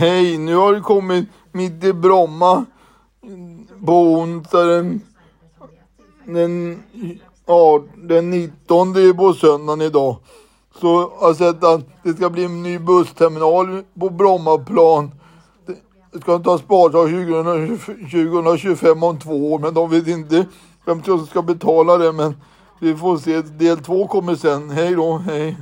Hej, nu har det kommit mitt i Bromma på onsdag den, den, ja, den 19 på söndagen idag. Så jag har sett att det ska bli en ny bussterminal på Brommaplan. Det ska ta spadtag 2025 om två år men de vet inte vem som ska betala det men vi får se. Del två kommer sen. Hej då, hej.